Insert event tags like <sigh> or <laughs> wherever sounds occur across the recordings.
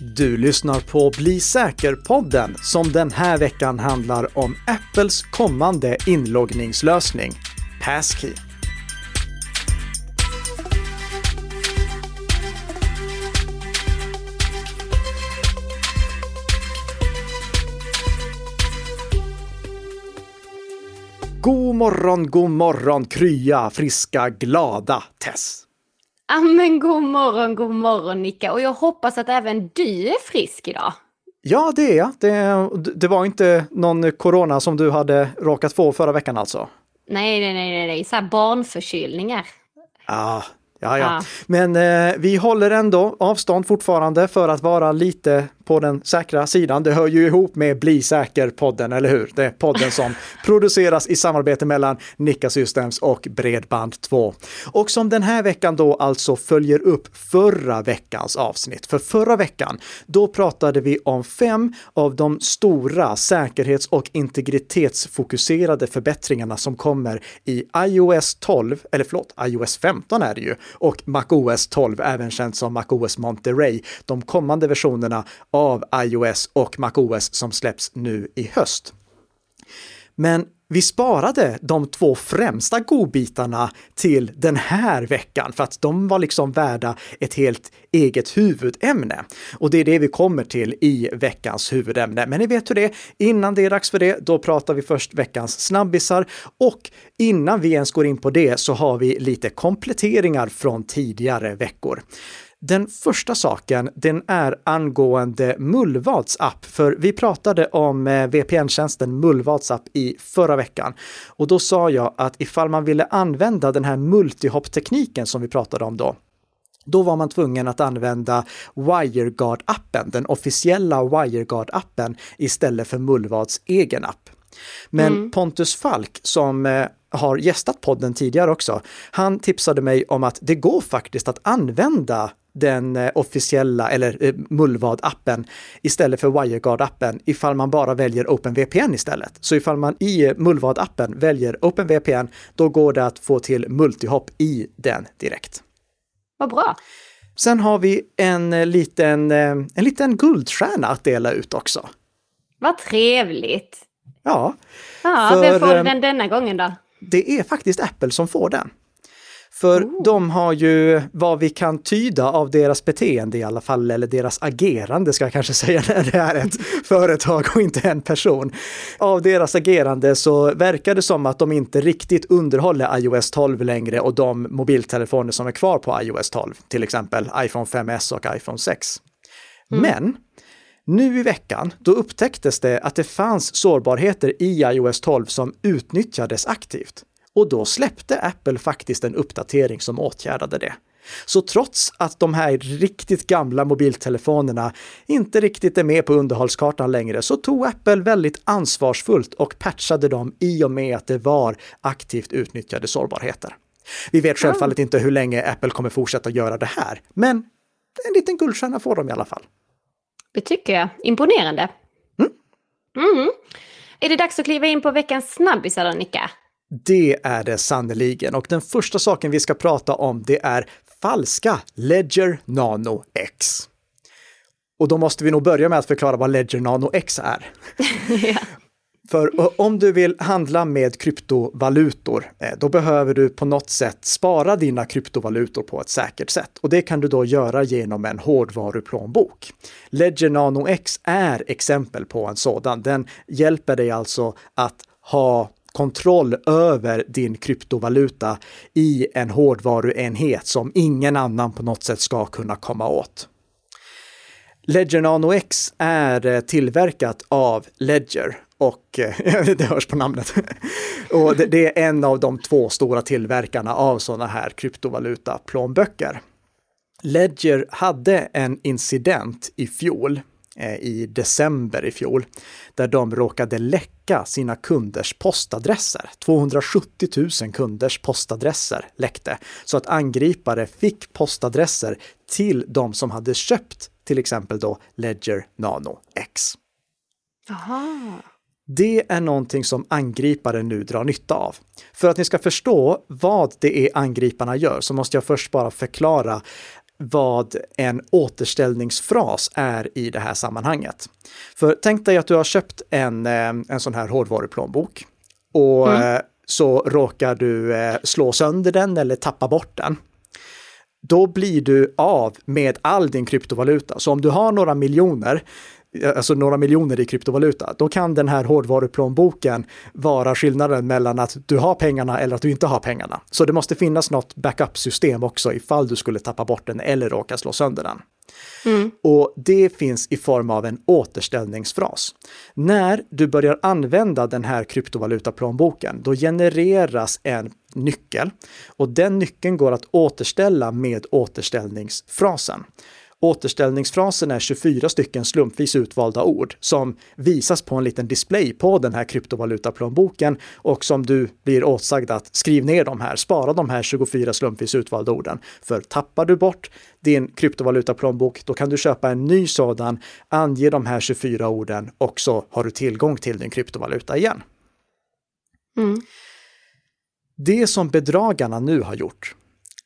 Du lyssnar på Bli säker-podden som den här veckan handlar om Apples kommande inloggningslösning, Passkey. God morgon, god morgon, krya, friska, glada Tess! Ja men god morgon, god morgon Nicka och jag hoppas att även du är frisk idag. Ja, det är jag. Det, det var inte någon corona som du hade råkat få förra veckan alltså? Nej, nej, nej, nej, nej. så här barnförkylningar. Ah, Ja, ja. Men eh, vi håller ändå avstånd fortfarande för att vara lite på den säkra sidan. Det hör ju ihop med Bli säker-podden, eller hur? Det är podden som <laughs> produceras i samarbete mellan Nika Systems och Bredband2. Och som den här veckan då alltså följer upp förra veckans avsnitt. För förra veckan, då pratade vi om fem av de stora säkerhets och integritetsfokuserade förbättringarna som kommer i iOS 12, eller förlåt, iOS 15 är det ju, och MacOS 12, även känt som MacOS Monterey, de kommande versionerna av iOS och MacOS som släpps nu i höst. Men vi sparade de två främsta godbitarna till den här veckan för att de var liksom värda ett helt eget huvudämne. Och det är det vi kommer till i veckans huvudämne. Men ni vet hur det är, innan det är dags för det, då pratar vi först veckans snabbisar och innan vi ens går in på det så har vi lite kompletteringar från tidigare veckor. Den första saken, den är angående Mullvads app, för vi pratade om eh, VPN-tjänsten Mullvads app i förra veckan. Och då sa jag att ifall man ville använda den här multihop-tekniken som vi pratade om då, då var man tvungen att använda WireGuard-appen, den officiella WireGuard-appen istället för Mullvads egen app. Men mm. Pontus Falk som eh, har gästat podden tidigare också, han tipsade mig om att det går faktiskt att använda den eh, officiella eller eh, Mullvad-appen istället för WireGuard-appen ifall man bara väljer OpenVPN istället. Så ifall man i Mullvad-appen väljer OpenVPN, då går det att få till multihop i den direkt. Vad bra! Sen har vi en eh, liten, en liten guldstjärna att dela ut också. Vad trevligt! Ja. Ja, för, vem får den denna gången då? Det är faktiskt Apple som får den. För oh. de har ju vad vi kan tyda av deras beteende i alla fall, eller deras agerande ska jag kanske <laughs> säga när det är ett företag och inte en person. Av deras agerande så verkar det som att de inte riktigt underhåller iOS 12 längre och de mobiltelefoner som är kvar på iOS 12, till exempel iPhone 5S och iPhone 6. Mm. Men nu i veckan, då upptäcktes det att det fanns sårbarheter i iOS 12 som utnyttjades aktivt. Och då släppte Apple faktiskt en uppdatering som åtgärdade det. Så trots att de här riktigt gamla mobiltelefonerna inte riktigt är med på underhållskartan längre så tog Apple väldigt ansvarsfullt och patchade dem i och med att det var aktivt utnyttjade sårbarheter. Vi vet självfallet inte hur länge Apple kommer fortsätta göra det här, men en liten guldstjärna får de i alla fall. Det tycker jag. Imponerande. Mm. Mm. Är det dags att kliva in på veckans snabbisar då, Nicka? Det är det sannoliken. Och den första saken vi ska prata om det är falska Ledger Nano X. Och då måste vi nog börja med att förklara vad Ledger Nano X är. <laughs> ja. För om du vill handla med kryptovalutor, eh, då behöver du på något sätt spara dina kryptovalutor på ett säkert sätt. Och det kan du då göra genom en hårdvaruplånbok. Ledger Nano X är exempel på en sådan. Den hjälper dig alltså att ha kontroll över din kryptovaluta i en hårdvaruenhet som ingen annan på något sätt ska kunna komma åt. Ledger Nano X är eh, tillverkat av Ledger och eh, <laughs> det hörs på namnet. <laughs> och det, är en av de två stora tillverkarna av sådana här kryptovaluta-plånböcker. Ledger hade en incident i fjol i december i fjol, där de råkade läcka sina kunders postadresser. 270 000 kunders postadresser läckte, så att angripare fick postadresser till de som hade köpt till exempel då Ledger Nano X. Aha. Det är någonting som angripare nu drar nytta av. För att ni ska förstå vad det är angriparna gör så måste jag först bara förklara vad en återställningsfras är i det här sammanhanget. För tänk dig att du har köpt en, eh, en sån här hårdvaruplånbok och mm. Eh, så råkar du eh, slå sönder den eller tappa bort den. Då blir du av med all din kryptovaluta. Så om du har några miljoner alltså några miljoner i kryptovaluta, då kan den här hårdvaruplånboken vara skillnaden mellan att du har pengarna eller att du inte har pengarna. Så det måste finnas något backup-system också ifall du skulle tappa bort den eller råka slå sönder den. Mm. Och det finns i form av en återställningsfras. När du börjar använda den här kryptovalutaplånboken, då genereras en nyckel och den nyckeln går att återställa med återställningsfrasen. Återställningsfrasen är 24 stycken slumpvis utvalda ord som visas på en liten display på den här kryptovalutaplånboken och som du blir åtsagd att skriv ner de här, spara de här 24 slumpvis utvalda orden. För tappar du bort din kryptovalutaplånbok, då kan du köpa en ny sådan, ange de här 24 orden och så har du tillgång till din kryptovaluta igen. Mm. Det som bedragarna nu har gjort,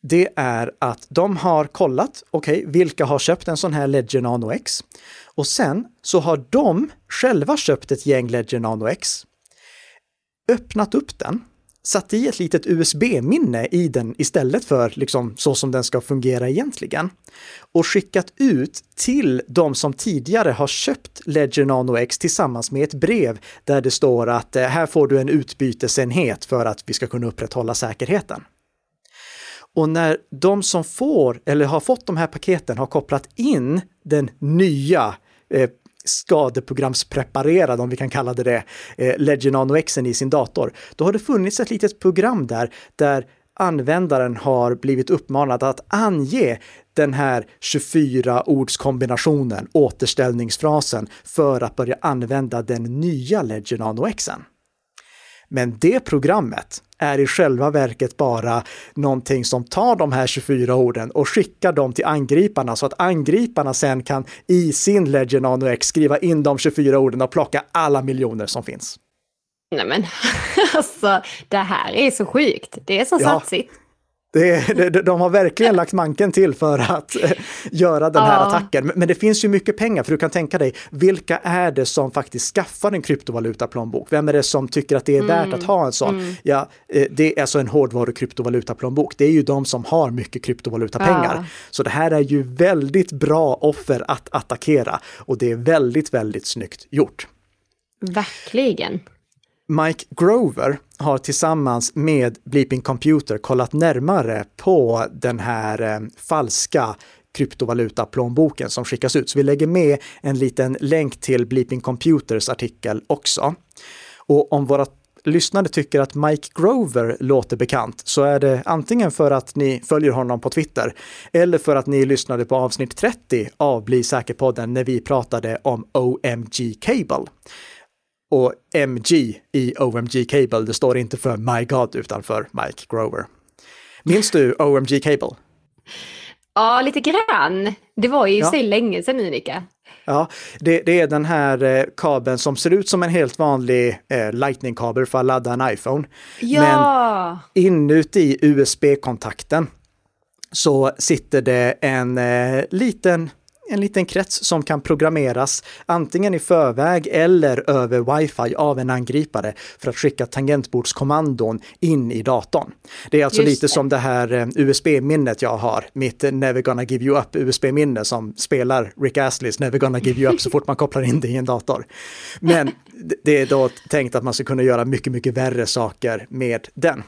det är att de har kollat, okej, okay, vilka har köpt en sån här Ledger Nano X? Och sen så har de själva köpt ett gäng Ledger Nano X, öppnat upp den, satt i ett litet USB-minne i den istället för liksom så som den ska fungera egentligen. Och skickat ut till de som tidigare har köpt Ledger Nano X tillsammans med ett brev där det står att eh, här får du en utbytesenhet för att vi ska kunna upprätthålla säkerheten. Och när de som får eller har fått de här paketen har kopplat in den nya eh, skadeprogramspreparerad, om vi kan kalla det det, eh, Legend Nano X i sin dator, då har det funnits ett litet program där, där användaren har blivit uppmanad att ange den här 24-ordskombinationen, återställningsfrasen, för att börja använda den nya Legend Nano Xen. Men det programmet är i själva verket bara någonting som tar de här 24 orden och skickar dem till angriparna så att angriparna sen kan i sin Ledger Nano X skriva in de 24 orden och plocka alla miljoner som finns. Nej men <laughs> alltså, det här är så sjukt. Det är så ja. satsigt. Det, de har verkligen lagt manken till för att eh, göra den här ja. attacken. Men det finns ju mycket pengar, för du kan tänka dig, vilka är det som faktiskt skaffar en kryptovalutaplånbok? Vem är det som tycker att det är mm. värt att ha en sån? Mm. Ja, eh, det är alltså en hårdvaru kryptovalutaplånbok. Det är ju de som har mycket kryptovalutapengar. Ja. Så det här är ju väldigt bra offer att attackera och det är väldigt, väldigt snyggt gjort. Verkligen. Mike Grover har tillsammans med Bleeping Computer kollat närmare på den här eh, falska kryptovalutaplånboken som skickas ut. Så vi lägger med en liten länk till Bleeping Computers artikel också. Och om våra lyssnare tycker att Mike Grover låter bekant så är det antingen för att ni följer honom på Twitter eller för att ni lyssnade på avsnitt 30 av Bli säker-podden när vi pratade om OMG Cable. Och MG i OMG Cable, det står inte för My God utan för Mike Grover. Minns du OMG Cable? Ja, lite grann. Det var ju ja. sig länge sedan Unika. Ja, det, det, är den här eh, kabeln som ser ut som en helt vanlig eh, Lightning-kabel för att ladda en iPhone. Ja! Men inuti USB-kontakten så sitter det en eh, liten en liten krets som kan programmeras antingen i förväg eller över wifi av en angripare för att skicka tangentbordskommandon in i datorn. Det är alltså Just lite det. som det här eh, USB-minnet jag har, mitt Never gonna give you up USB-minne som spelar Rick Astleys Never gonna give you up så fort man kopplar in det i en dator. Men det är då tänkt att man ska kunna göra mycket, mycket värre saker med den.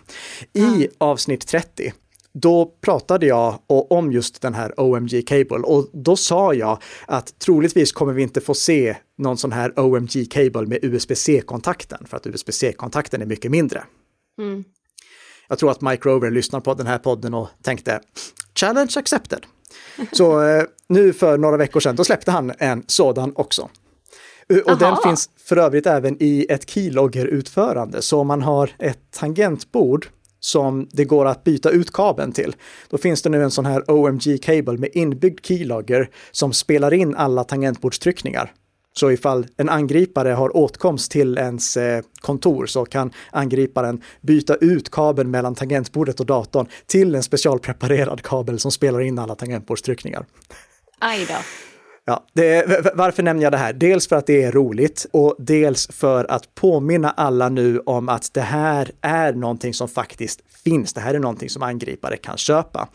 I avsnitt 30 då pratade jag om just den här OMG Cable och då sa jag att troligtvis kommer vi inte få se någon sån här OMG Cable med USB-C-kontakten för att USB-C-kontakten är mycket mindre. Mm. Jag tror att Mike Rover lyssnar på den här podden och tänkte challenge accepted. <laughs> Så eh, nu för några veckor sedan, då släppte han en sådan också. Och Aha. den finns för övrigt även i ett keylogger-utförande. Så om man har ett tangentbord som det går att byta ut kabeln till. Då finns det nu en sån här OMG-cable med inbyggd keylogger som spelar in alla tangentbordstryckningar. Så ifall en angripare har åtkomst till ens eh, kontor så kan angriparen byta ut kabeln mellan tangentbordet och datorn till en specialpreparerad kabel som spelar in alla tangentbordstryckningar. Aj då. Ja, det, varför nämner jag det här? Dels för att det är roligt och dels för att påminna alla nu om att det här är någonting som faktiskt finns. Det här är någonting som angripare kan köpa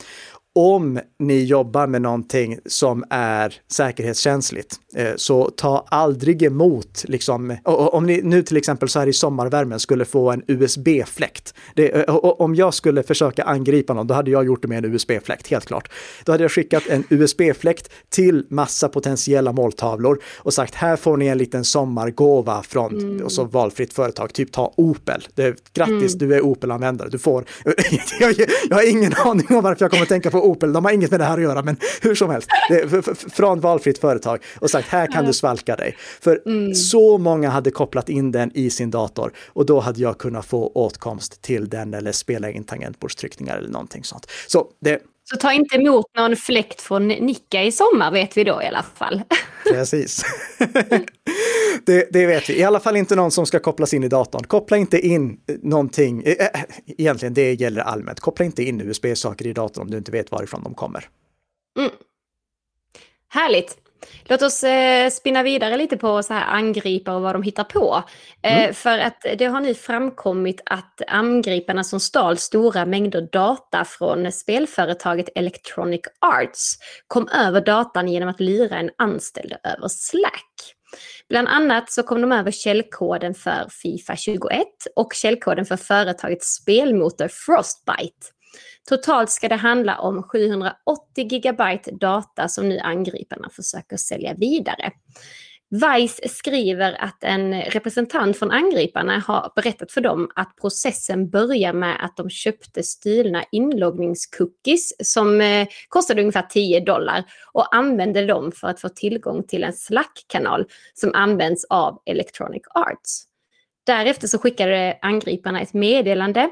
om ni jobbar med någonting som är säkerhetskänsligt, eh, så ta aldrig emot, liksom, om ni nu till exempel så här i sommarvärmen skulle få en USB-fläkt. Eh, om jag skulle försöka angripa någon, då hade jag gjort det med en USB-fläkt, helt klart. Då hade jag skickat en USB-fläkt till massa potentiella måltavlor och sagt här får ni en liten sommargåva från, mm. och så valfritt företag, typ ta Opel. Det, grattis, mm. du är Opel-användare, du får. <laughs> jag, jag har ingen aning om varför jag kommer att tänka på Opel, de har inget med det här att göra, men <laughs> hur som helst, från valfritt företag och sagt här kan du svalka dig. För mm. så många hade kopplat in den i sin dator och då hade jag kunnat få åtkomst till den eller spela in tangentbordstryckningar eller någonting sånt. Så det, så ta inte emot någon fläkt från Nicka i sommar vet vi då i alla fall. <laughs> Precis. <laughs> det, det, vet vi. I alla fall inte någon som ska kopplas in i datorn. Koppla inte in någonting, äh, egentligen det gäller allmänt. Koppla inte in USB-saker i datorn om du inte vet varifrån de kommer. Mm. Härligt. Låt oss eh, spinna vidare lite på så här angripare och vad de hittar på. Eh, mm. För att det har nu framkommit att angriparna som stal stora mängder data från spelföretaget Electronic Arts kom över datan genom att lura en anställd över Slack. Bland annat så kom de över källkoden för Fifa 21 och källkoden för företagets spelmotor Frostbite. Totalt ska det handla om 780 gigabyte data som nu angriparna försöker sälja vidare. Vice skriver att en representant från angriparna har berättat för dem att processen börjar med att de köpte stulna inloggningscookies som eh, kostade ungefär 10 dollar och använde dem för att få tillgång till en Slack-kanal som används av Electronic Arts. Därefter så skickade angriparna ett meddelande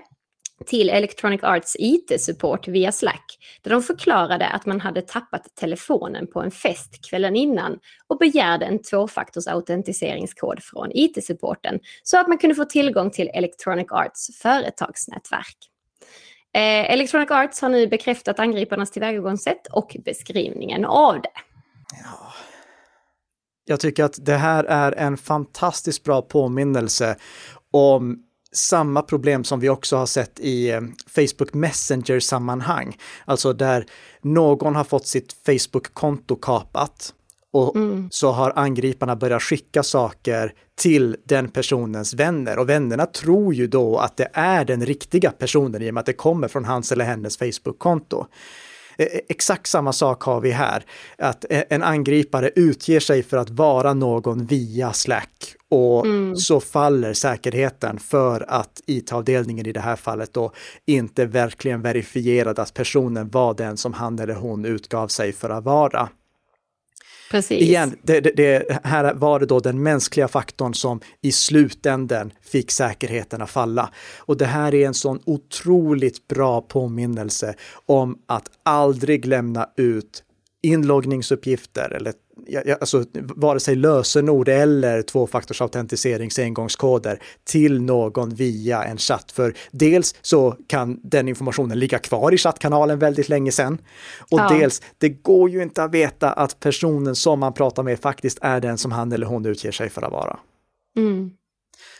till Electronic Arts IT-support via Slack, där de förklarade att man hade tappat telefonen på en fest kvällen innan och begärde en tvåfaktorsautentiseringskod från IT-supporten så att man kunde få tillgång till Electronic Arts företagsnätverk. Eh, Electronic Arts har nu bekräftat angriparnas tillvägagångssätt och beskrivningen av det. Ja. Jag tycker att det här är en fantastiskt bra påminnelse om samma problem som vi också har sett i eh, Facebook Messenger-sammanhang. Alltså där någon har fått sitt Facebook-konto kapat och mm. så har angriparna börjat skicka saker till den personens vänner och vännerna tror ju då att det är den riktiga personen i och med att det kommer från hans eller hennes Facebook-konto. Eh, eh, exakt samma sak har vi här, att en angripare utger sig för att vara någon via Slack och mm. så faller säkerheten för att IT-avdelningen i det här fallet då inte verkligen verifierade att personen var den som han eller hon utgav sig för att vara. Precis. Igen, det, det, det, här var det då den mänskliga faktorn som i slutänden fick säkerheten att falla. Och det här är en sån otroligt bra påminnelse om att aldrig lämna ut inloggningsuppgifter eller alltså, vare sig lösenord eller tvåfaktorsautentiseringsengångskoder engångskoder till någon via en chatt. För dels så kan den informationen ligga kvar i chattkanalen väldigt länge sedan. Och ja. dels, det går ju inte att veta att personen som man pratar med faktiskt är den som han eller hon utger sig för att vara. Mm.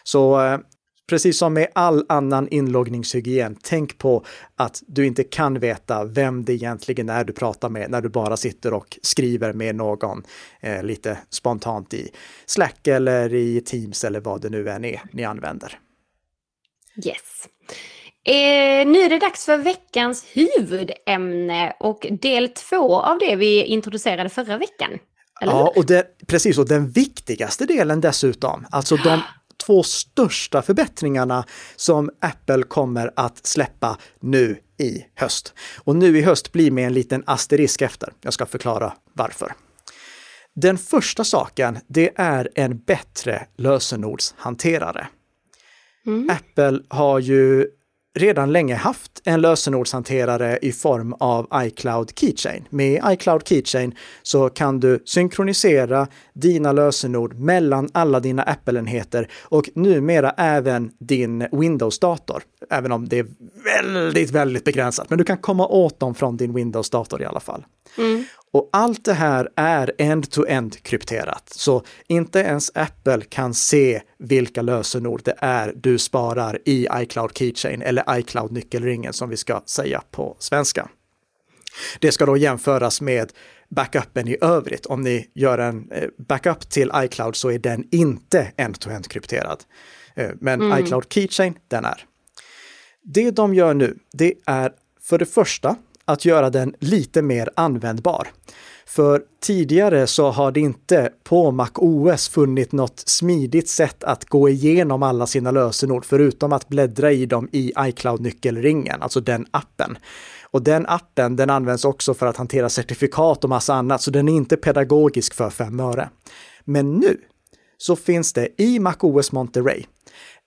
Så eh, Precis som med all annan inloggningshygien, tänk på att du inte kan veta vem det egentligen är du pratar med när du bara sitter och skriver med någon eh, lite spontant i Slack eller i Teams eller vad det nu än är ni använder. Yes. Eh, nu är det dags för veckans huvudämne och del två av det vi introducerade förra veckan. ja, och det, precis. Och den viktigaste delen dessutom, alltså de två största förbättringarna som Apple kommer att släppa nu i höst. Och nu i höst blir med en liten asterisk efter. Jag ska förklara varför. Den första saken, det är en bättre lösenordshanterare. Mm. Apple har ju redan länge haft en lösenordshanterare i form av iCloud Keychain. Med iCloud Keychain så kan du synkronisera dina lösenord mellan alla dina Apple-enheter och numera även din Windows-dator. Även om det är väldigt, väldigt begränsat, men du kan komma åt dem från din Windows-dator i alla fall. Mm. Och allt det här är end-to-end krypterat, så inte ens Apple kan se vilka lösenord det är du sparar i iCloud Keychain eller iCloud nyckelringen som vi ska säga på svenska. Det ska då jämföras med backupen i övrigt. Om ni gör en eh, backup till iCloud så är den inte end-to-end krypterad. Eh, men mm. iCloud Keychain, den är. Det de gör nu, det är för det första att göra den lite mer användbar. För tidigare så har det inte på MacOS funnit något smidigt sätt att gå igenom alla sina lösenord, förutom att bläddra i dem i iCloud-nyckelringen, alltså den appen. Och den appen, den används också för att hantera certifikat och massa annat, så den är inte pedagogisk för fem öre. Men nu så finns det i MacOS Monterey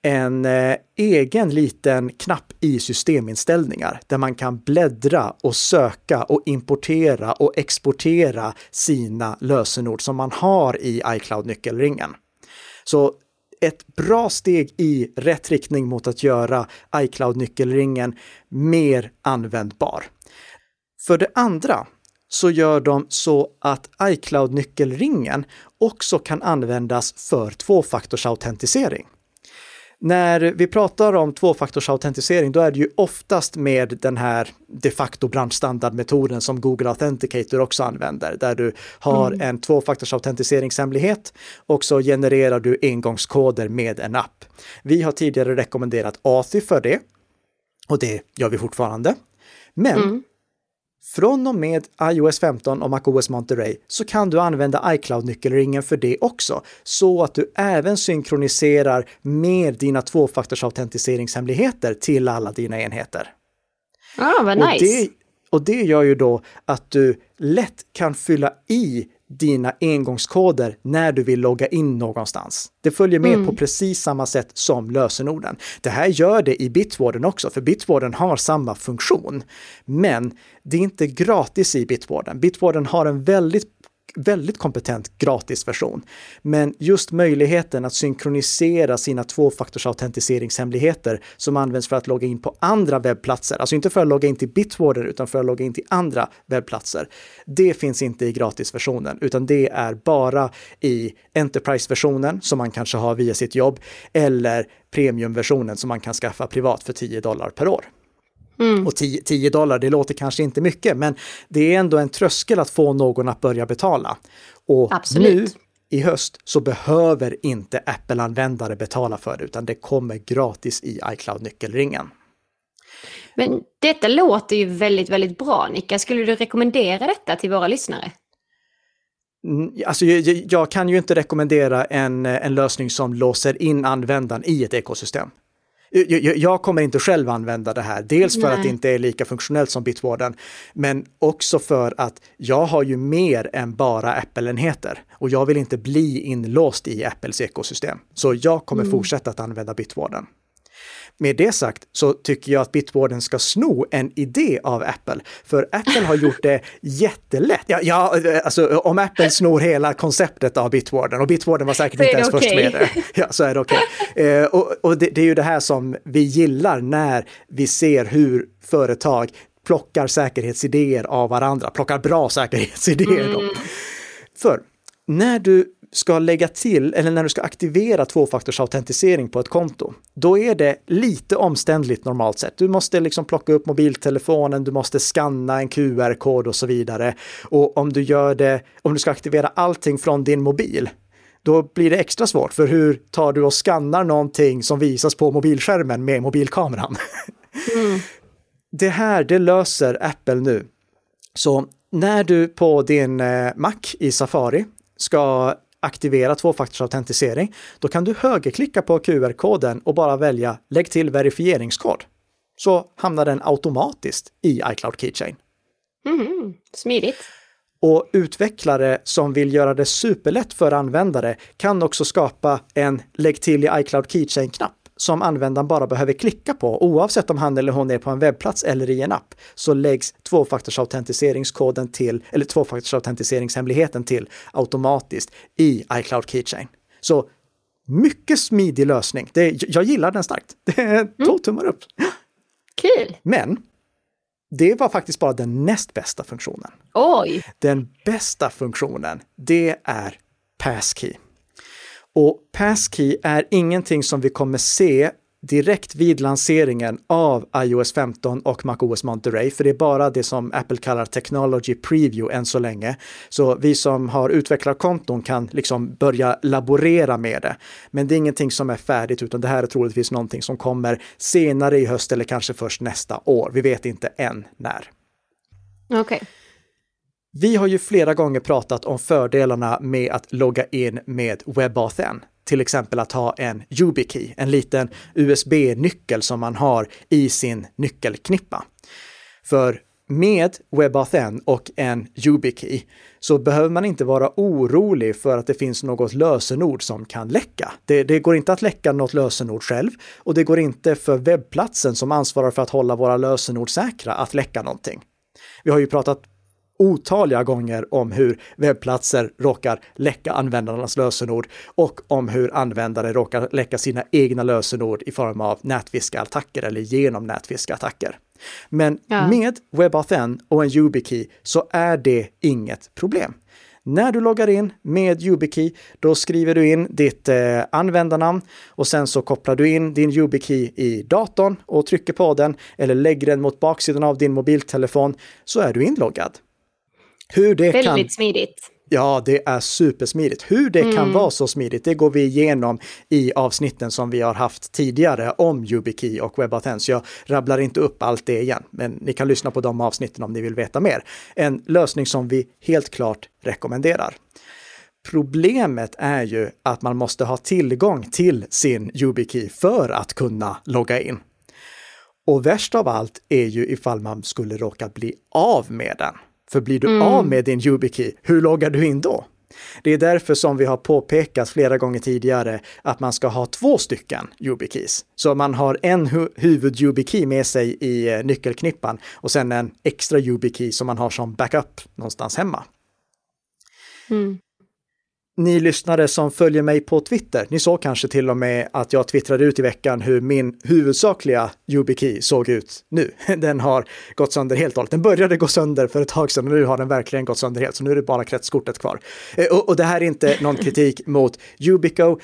en eh, egen liten knapp i systeminställningar där man kan bläddra och söka och importera och exportera sina lösenord som man har i iCloud-nyckelringen. Så ett bra steg i rätt riktning mot att göra iCloud-nyckelringen mer användbar. För det andra så gör de så att iCloud-nyckelringen också kan användas för tvåfaktorsautentisering. När vi pratar om tvåfaktorsautentisering, då är det ju oftast med den här de facto branschstandardmetoden som Google Authenticator också använder, där du har mm. en tvåfaktorsautentiseringshemlighet och så genererar du engångskoder med en app. Vi har tidigare rekommenderat Authy för det och det gör vi fortfarande. Men mm. Från och med iOS 15 och MacOS Monterey så kan du använda iCloud-nyckelringen för det också, så att du även synkroniserar med dina tvåfaktorsautentiseringshemligheter till alla dina enheter. Ah, vad nice! Och det, och det gör ju då att du lätt kan fylla i dina engångskoder när du vill logga in någonstans. Det följer med mm. på precis samma sätt som lösenorden. Det här gör det i Bitwarden också, för Bitwarden har samma funktion. Men det är inte gratis i Bitwarden. Bitwarden har en väldigt väldigt kompetent gratisversion. Men just möjligheten att synkronisera sina tvåfaktorsautentiseringshemligheter som används för att logga in på andra webbplatser, alltså inte för att logga in till Bitwarden utan för att logga in till andra webbplatser. Det finns inte i gratisversionen, utan det är bara i Enterprise-versionen som man kanske har via sitt jobb eller premiumversionen som man kan skaffa privat för 10 dollar per år. Mm. Och 10, dollar, det låter kanske inte mycket, men det är ändå en tröskel att få någon att börja betala. Och Absolut. nu i höst så behöver inte Apple-användare betala för det, utan det kommer gratis i iCloud-nyckelringen. Men detta låter ju väldigt, väldigt bra, Nicka. Skulle du rekommendera detta till våra lyssnare? Mm, alltså, jag, jag, kan ju inte rekommendera en, en lösning som låser in användaren i ett ekosystem jag, jag, kommer inte själv använda det här, dels för Nej. att det inte är lika funktionellt som Bitwarden, men också för att jag har ju mer än bara Apple-enheter och jag vill inte bli inlåst i Apples ekosystem. Så jag kommer mm. fortsätta att använda Bitwarden. Med det sagt så tycker jag att Bitwarden ska sno en idé av Apple, för Apple har gjort det <laughs> jättelätt. Ja, ja, alltså om Apple snor hela konceptet av Bitwarden, och Bitwarden var säkert inte ens okay. först med det, ja, så är det okej. Okay. <laughs> Eh, och, och det, det är ju det här som vi gillar när vi ser hur företag plockar säkerhetsidéer av varandra, plockar bra säkerhetsidéer. Mm. För när du ska lägga till, eller när du ska aktivera tvåfaktorsautentisering på ett konto, då är det lite omständligt normalt sett. Du måste liksom plocka upp mobiltelefonen, du måste skanna en QR-kod och så vidare. Och om du gör det, om du ska aktivera allting från din mobil, då blir det extra svårt, för hur tar du och skannar någonting som visas på mobilskärmen med mobilkameran? <laughs> Mm. Det här, det löser Apple nu. Så när du på din eh, Mac i Safari ska aktivera tvåfaktorsautentisering, då kan du högerklicka på QR-koden och bara välja lägg till verifieringskod. Så hamnar den automatiskt i iCloud Keychain. Mm, smidigt. Och utvecklare som vill göra det superlätt för användare kan också skapa en lägg till i iCloud Keychain-knapp som användaren bara behöver klicka på, oavsett om han eller hon är på en webbplats eller i en app, så läggs tvåfaktorsautentiseringskoden till, eller tvåfaktorsautentiseringshemligheten till automatiskt i iCloud Keychain. Så mycket smidig lösning. Det, jag gillar den starkt. <laughs> Det är två mm. tummar upp. Kul! Men det var faktiskt bara den näst bästa funktionen. Oj! Den bästa funktionen, det är Passkey. Och Passkey är ingenting som vi kommer se direkt vid lanseringen av iOS 15 och MacOS Monterey, för det är bara det som Apple kallar Technology Preview än så länge. Så vi som har utvecklarkonton kan liksom börja laborera med det. Men det är ingenting som är färdigt, utan det här är troligtvis någonting som kommer senare i höst eller kanske först nästa år. Vi vet inte än när. Okej. Okay. Vi har ju flera gånger pratat om fördelarna med att logga in med WebAuthn. Till exempel att ha en YubiKey, en liten USB-nyckel som man har i sin nyckelknippa. För med WebAuthn och en YubiKey så behöver man inte vara orolig för att det finns något lösenord som kan läcka. Det, det, går inte att läcka något lösenord själv och det går inte för webbplatsen som ansvarar för att hålla våra lösenord säkra att läcka någonting. Vi har ju pratat otaliga gånger om hur webbplatser råkar läcka användarnas lösenord och om hur användare råkar läcka sina egna lösenord i form av nätfiskattacker eller genom nätfiskattacker. Men ja. med WebAuthn och en YubiKey så är det inget problem. När du loggar in med YubiKey, då skriver du in ditt eh, användarnamn och sen så kopplar du in din YubiKey i datorn och trycker på den eller lägger den mot baksidan av din mobiltelefon så är du inloggad. Hur det Väldigt kan... smidigt. Ja, det är supersmidigt. Hur det mm. kan vara så smidigt, det går vi igenom i avsnitten som vi har haft tidigare om YubiKey och WebAuthn. Så jag rabblar inte upp allt det igen, men ni kan lyssna på de avsnitten om ni vill veta mer. En lösning som vi helt klart rekommenderar. Problemet är ju att man måste ha tillgång till sin YubiKey för att kunna logga in. Och värst av allt är ju ifall man skulle råka bli av med den. För blir du mm. av med din YubiKey, hur loggar du in då? Det är därför som vi har påpekat flera gånger tidigare att man ska ha två stycken YubiKeys. Så man har en hu huvud-YubiKey med sig i eh, nyckelknippan och sen en extra YubiKey som man har som backup någonstans hemma. Mm ni lyssnare som följer mig på Twitter, ni såg kanske till och med att jag twittrade ut i veckan hur min huvudsakliga YubiKey såg ut nu. <laughs> Den har gått sönder helt och hållet. Den började gå sönder för ett tag sedan och nu har den verkligen gått sönder helt, så nu är det bara kretskortet kvar. Eh, och, och det här är inte någon kritik mot Yubico.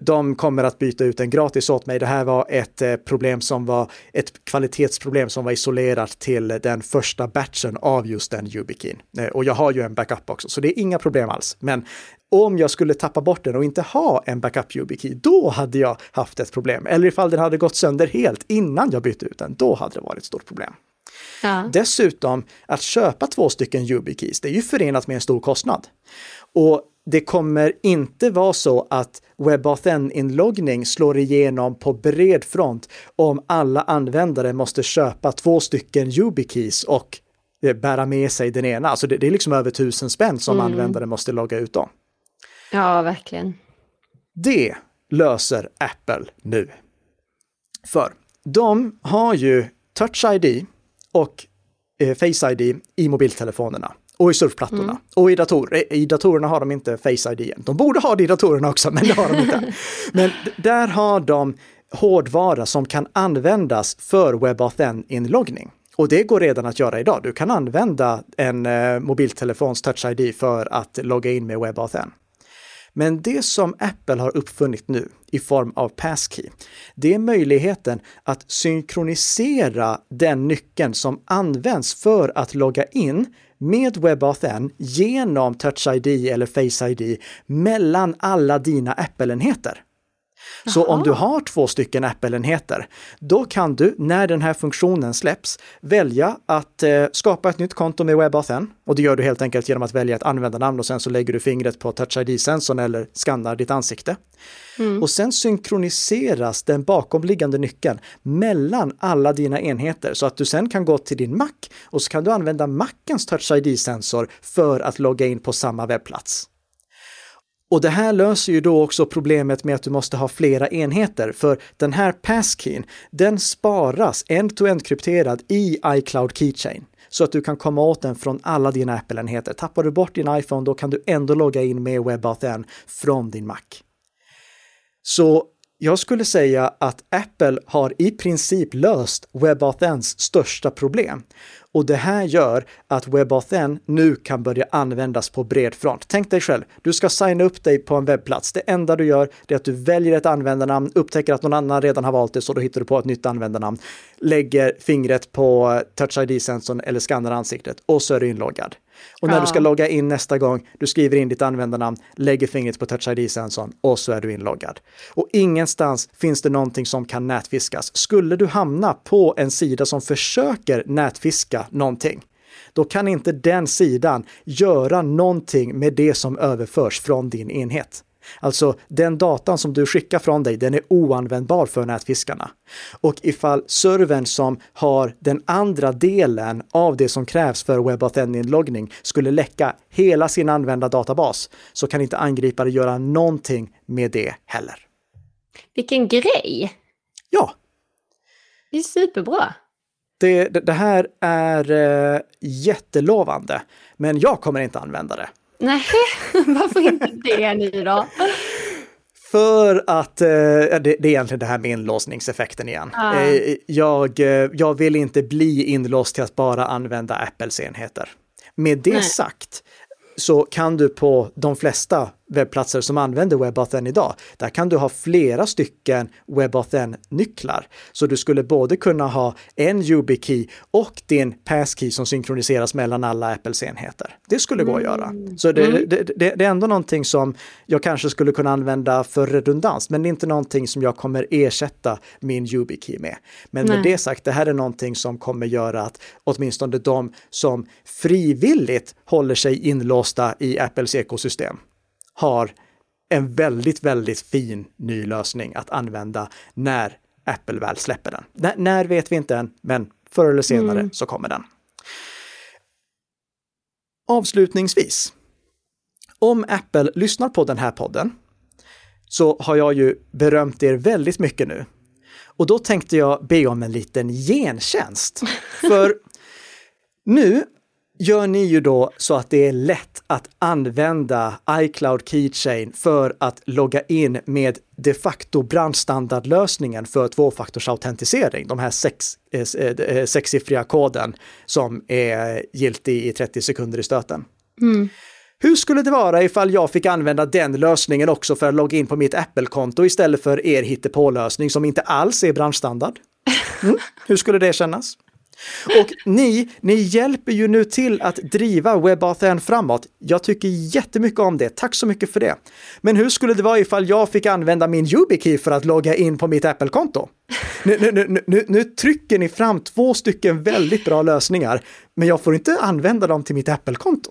De, kommer att byta ut den gratis åt mig. Det här var ett eh, problem som var ett kvalitetsproblem som var isolerat till den första batchen av just den YubiKeyn. Eh, och jag har ju en backup också, så det är inga problem alls. Men om jag skulle tappa bort den och inte ha en backup YubiKey, då hade jag haft ett problem. Eller ifall den hade gått sönder helt innan jag bytte ut den, då hade det varit ett stort problem. Ja. Dessutom, att köpa två stycken YubiKeys, det är ju förenat med en stor kostnad. Och det kommer inte vara så att WebAuthn-inloggning slår igenom på bred front om alla användare måste köpa två stycken YubiKeys och eh, bära med sig den ena. Alltså det, det är liksom över tusen spänn som mm. användare måste logga ut då. Ja, verkligen. Det löser Apple nu. För de har ju Touch ID och eh, Face ID i mobiltelefonerna och i surfplattorna mm. och i datorer. I datorerna har de inte Face ID. De borde ha det i datorerna också, men det har de inte. <laughs> men där har de hårdvara som kan användas för WebAuthn-inloggning. Och det går redan att göra idag. Du kan använda en eh, mobiltelefons Touch ID för att logga in med WebAuthn. Men det som Apple har uppfunnit nu i form av Passkey, det är möjligheten att synkronisera den nyckeln som används för att logga in med WebAuthn genom Touch ID eller Face ID mellan alla dina Apple-enheter. Så om du har två stycken Apple-enheter, då kan du när den här funktionen släpps välja att eh, skapa ett nytt konto med WebAuthn. Och det gör du helt enkelt genom att välja ett användarnamn och sen så lägger du fingret på Touch ID-sensorn eller skannar ditt ansikte. Mm. Och sen synkroniseras den bakomliggande nyckeln mellan alla dina enheter så att du sen kan gå till din Mac och så kan du använda Macens Touch ID-sensor för att logga in på samma webbplats. Och det här löser ju då också problemet med att du måste ha flera enheter, för den här passkeyn, den sparas end-to-end krypterad i iCloud Keychain så att du kan komma åt den från alla dina Apple-enheter. Tappar du bort din iPhone, då kan du ändå logga in med WebAuthn från din Mac. Så jag skulle säga att Apple har i princip löst WebAuthns största problem. Och det här gör att WebAuthn nu kan börja användas på bred front. Tänk dig själv, du ska signa upp dig på en webbplats. Det enda du gör är att du väljer ett användarnamn, upptäcker att någon annan redan har valt det, så då hittar du på ett nytt användarnamn, lägger fingret på Touch ID-sensorn eller skannar ansiktet och så är du inloggad. Och när ja. du ska logga in nästa gång, du skriver in ditt användarnamn, lägger fingret på Touch ID-sensorn och så är du inloggad. Och ingenstans finns det någonting som kan nätfiskas. Skulle du hamna på en sida som försöker nätfiska någonting, då kan inte den sidan göra någonting med det som överförs från din enhet. Alltså den datan som du skickar från dig, den är oanvändbar för nätfiskarna. Och ifall servern som har den andra delen av det som krävs för WebAuthn-inloggning skulle läcka hela sin använda databas så kan inte angripare göra någonting med det heller. Vilken grej! Ja. Det är superbra. Det, det, det här är eh, jättelovande, men jag kommer inte använda det. Nej, <laughs> varför inte det nu då? För att, eh, det, det, är egentligen det här med inlåsningseffekten igen. Ah. Jag, eh, jag vill inte bli inlåst till att bara använda Apples enheter. Med det Nej. sagt så kan du på de flesta webbplatser som använder WebAuthn idag, där kan du ha flera stycken WebAuthn-nycklar. Så du skulle både kunna ha en YubiKey och din passkey som synkroniseras mellan alla Apples enheter. Det skulle gå att göra. Mm. Så det, mm. det, det, det, är ändå någonting som jag kanske skulle kunna använda för redundans, men det är inte någonting som jag kommer ersätta min YubiKey med. Men Nej. med det sagt, det här är någonting som kommer göra att åtminstone de som frivilligt håller sig inlåsta i Apples ekosystem har en väldigt, väldigt fin ny lösning att använda när Apple väl släpper den. N när vet vi inte än, men förr eller senare mm. så kommer den. Avslutningsvis, om Apple lyssnar på den här podden så har jag ju berömt er väldigt mycket nu. Och då tänkte jag be om en liten gentjänst. <laughs> För nu gör ni ju då så att det är lätt att använda iCloud Keychain för att logga in med de facto brandstandardlösningen för tvåfaktorsautentisering, de här sex, eh, eh, sexsiffriga koden som är giltig i 30 sekunder i stöten. Mm. Hur skulle det vara ifall jag fick använda den lösningen också för att logga in på mitt Apple-konto istället för er hittepålösning som inte alls är branschstandard? Mm. Hur skulle det kännas? Och ni, ni hjälper ju nu till att driva WebAuthn framåt. Jag tycker jättemycket om det. Tack så mycket för det. Men hur skulle det vara ifall jag fick använda min YubiKey för att logga in på mitt Apple-konto? Nu, nu, nu, nu, trycker ni fram två stycken väldigt bra lösningar, men jag får inte använda dem till mitt Apple-konto.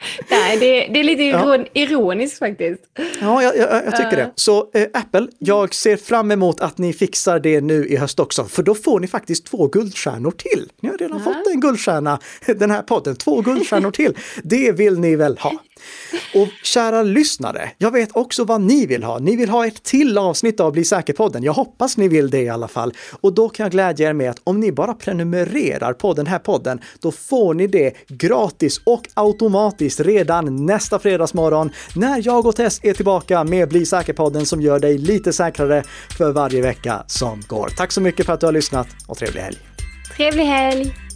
<laughs> Nej, det, det, är lite iron, ja. ironiskt faktiskt. Ja, jag, jag, jag tycker uh. det. Så eh, Apple, jag ser fram emot att ni fixar det nu i höst också, för då får ni faktiskt två guldstjärnor till. Ni har redan uh. fått en guldstjärna, den här podden, två guldstjärnor till. <laughs> Det vill ni väl ha? Och kära lyssnare, jag vet också vad ni vill ha. Ni vill ha ett till avsnitt av Bli säker-podden. Jag hoppas ni vill det i alla fall. Och då kan jag glädja er med att om ni bara prenumererar på den här podden, då får ni det gratis och automatiskt redan nästa fredagsmorgon när jag och Tess är tillbaka med Bli säker-podden som gör dig lite säkrare för varje vecka som går. Tack så mycket för att du har lyssnat och trevlig helg! Trevlig helg!